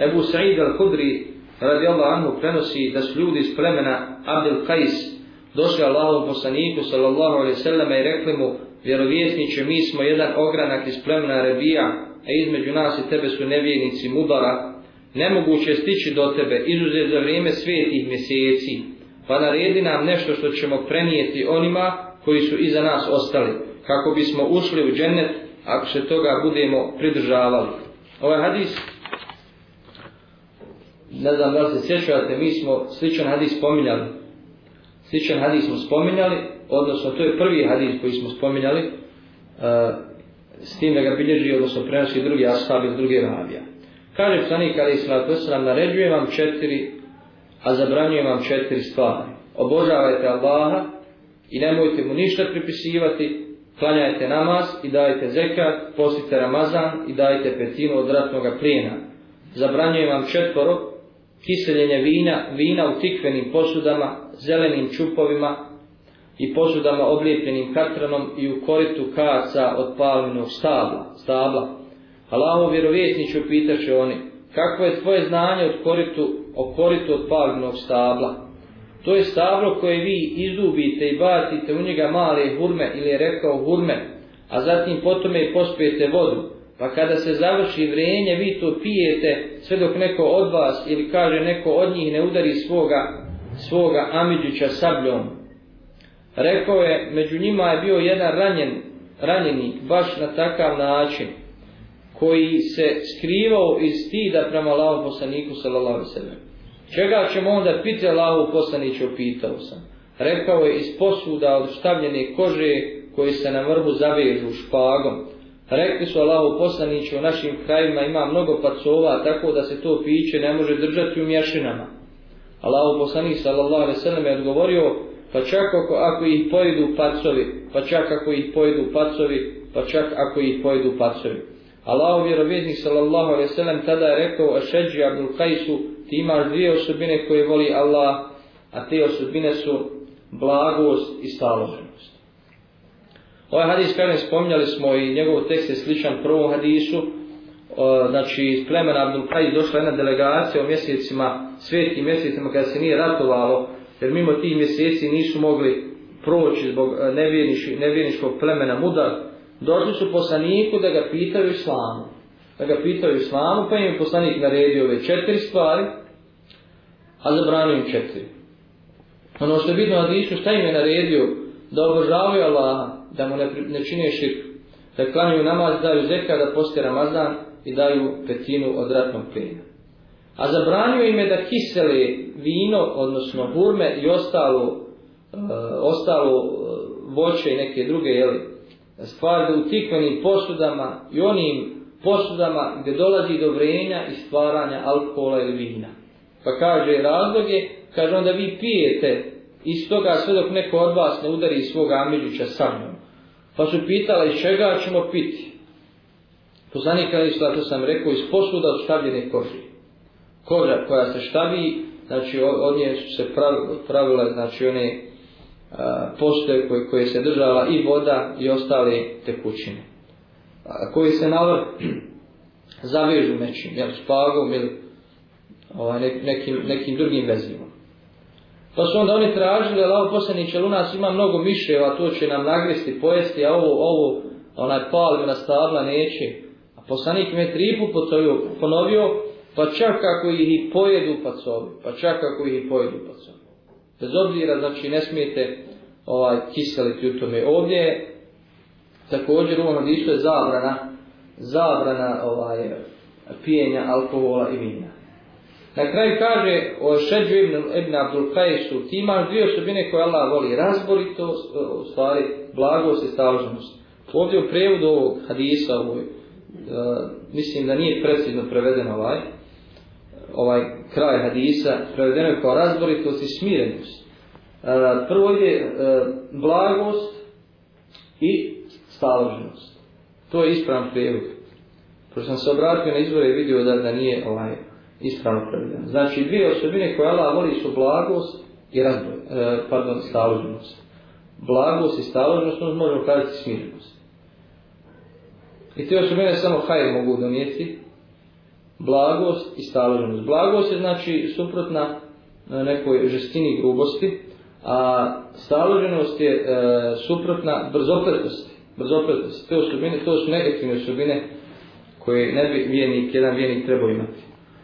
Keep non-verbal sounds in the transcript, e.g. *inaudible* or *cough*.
Ebu Sa'id al-Hudri radijallahu anhu prenosi da su ljudi iz plemena Abdel Qais došli Allahom poslaniku sallallahu alaihi sallam i rekli mu vjerovjesniće mi smo jedan ogranak iz plemena Rebija a između nas i tebe su nevjernici Mudara. Nemoguće stići do tebe izuzet za vrijeme svetih mjeseci. Pa naredi nam nešto što ćemo prenijeti onima koji su iza nas ostali kako bismo ušli u džennet ako se toga budemo pridržavali. Ovaj hadis ne znam da li se sjećate mi smo sličan hadis spominjali. Sličan hadis smo spominjali odnosno to je prvi hadis koji smo spominjali uh, s tim da ga bilježi odnosno prenosi drugi ashab iz druge ravija. Kaže psanik ali islam nam naređuje vam četiri a zabranjuje vam četiri stvari. Obožavajte Allaha i nemojte mu ništa pripisivati klanjajte namaz i dajte zekat postite Ramazan i dajte petinu od ratnog plijena. Zabranjuje vam četvoro kiseljenje vina, vina u tikvenim posudama, zelenim čupovima i posudama oblijepljenim katranom i u koritu kaca od palminog stabla. stabla. Allaho vjerovjetniću upitaše oni, kako je tvoje znanje od koritu, o koritu od palminog stabla? To je stablo koje vi izdubite i bacite u njega male hurme ili je rekao hurme, a zatim potom i pospijete vodu. Pa kada se završi vrenje, vi to pijete sve dok neko od vas ili kaže neko od njih ne udari svoga, svoga Amidžića sabljom. Rekao je, među njima je bio jedan ranjen, ranjenik, baš na takav način, koji se skrivao iz stida prema Allahom poslaniku sallallahu sallam. Čega ćemo onda piti Allahom poslaniću, pitao sam. Rekao je, iz posuda od štavljene kože koji se na vrhu zavežu špagom. Rekli su Allahu poslanići u našim krajima ima mnogo pacova tako da se to piće ne može držati u mješinama. Allahu poslanić sallallahu alaihi sallam je odgovorio pa čak ako, ako ih pojedu pacovi, pa čak ako ih pojedu pacovi, pa čak ako ih pojedu pacovi. Allahu vjerovjednik sallallahu alaihi sallam tada je rekao Ašeđi Abdul Kajsu ti imaš dvije osobine koje voli Allah, a te osobine su blagost i staloženost. Ovaj hadis kada spominjali smo i njegov tekst je sličan prvom hadisu, znači iz plemena Abdul Qais došla jedna delegacija u mjesecima, svetim mjesecima kada se nije ratovalo, jer mimo tih mjeseci nisu mogli proći zbog e, nevjerničkog plemena Mudar, došli su poslaniku da ga pitaju islamu. Da ga pitaju islamu, pa im poslanik naredio ove četiri stvari, a zabranio im četiri. Ono što je bitno na dišu, šta im je naredio? Da obožavaju Allaha, da mu ne, ne čine širk, da klanjuju namaz, daju zeka, da poste Ramazan i daju petinu od ratnog plina. A zabranio im je da kisele vino, odnosno hurme i ostalo, uh, ostalo e, voće i neke druge jeli, stvari da u tikvenim posudama i onim posudama gdje dolazi do vrenja i stvaranja alkohola ili vina. Pa kaže razloge, kaže onda vi pijete I stoga sve dok neko od vas ne udari svog amiđuća sa mnom. Pa su pitala iz čega ćemo piti. Poslanik Ali Isla, to sam rekao, iz posuda od štavljene kože. Koža koja se štavi, znači od nje su se pravila znači one postoje koje, koje se držala i voda i ostale tekućine. A, koji se na vrh *clears throat* zavežu nečim, jel, spagom ili ovaj, nekim, nekim drugim vezima. Pa su onda oni tražili, ali ovo poslaniće, u nas ima mnogo miševa, to će nam nagristi, pojesti, a ovo, ovo, onaj palmina stabla neće. A poslanik me tri put ponovio, pa čak ako ih i pojedu pacovi, pa čak ako ih i pojedu pacovi. Bez obzira, znači, ne smijete ovaj, kiseliti u tome. Ovdje također u ovom hadisu je zabrana, zabrana ovaj, pijenja alkohola i vina. Na kraju kaže o Šeđu ibn, ibn Abdul Kajesu, ti imaš dvije osobine koje Allah voli, razborito, u stvari, blagost i staloženost. Ovdje u prevodu ovog hadisa, ovoj, uh, mislim da nije precizno preveden ovaj, ovaj kraj hadisa, prevedeno je kao razboritost i smirenost. Uh, prvo je uh, e, blagost i staloženost. To je ispravan prevod. Pošto sam se obratio na izvore i vidio da, da nije ovaj ispravno prevedeno. Znači, dvije osobine koje Allah voli su blagost i razdoj, e, pardon, staloženost. Blagost i staloženost, ono možemo kazati smirenost. I te osobine samo hajr mogu donijeti, blagost i staloženost. Blagost je znači suprotna e, nekoj žestini grubosti, a staloženost je e, suprotna brzopletosti. Brzopletosti. Te osobine, to su negativne osobine koje ne bi vijenik, jedan vijenik trebao imati.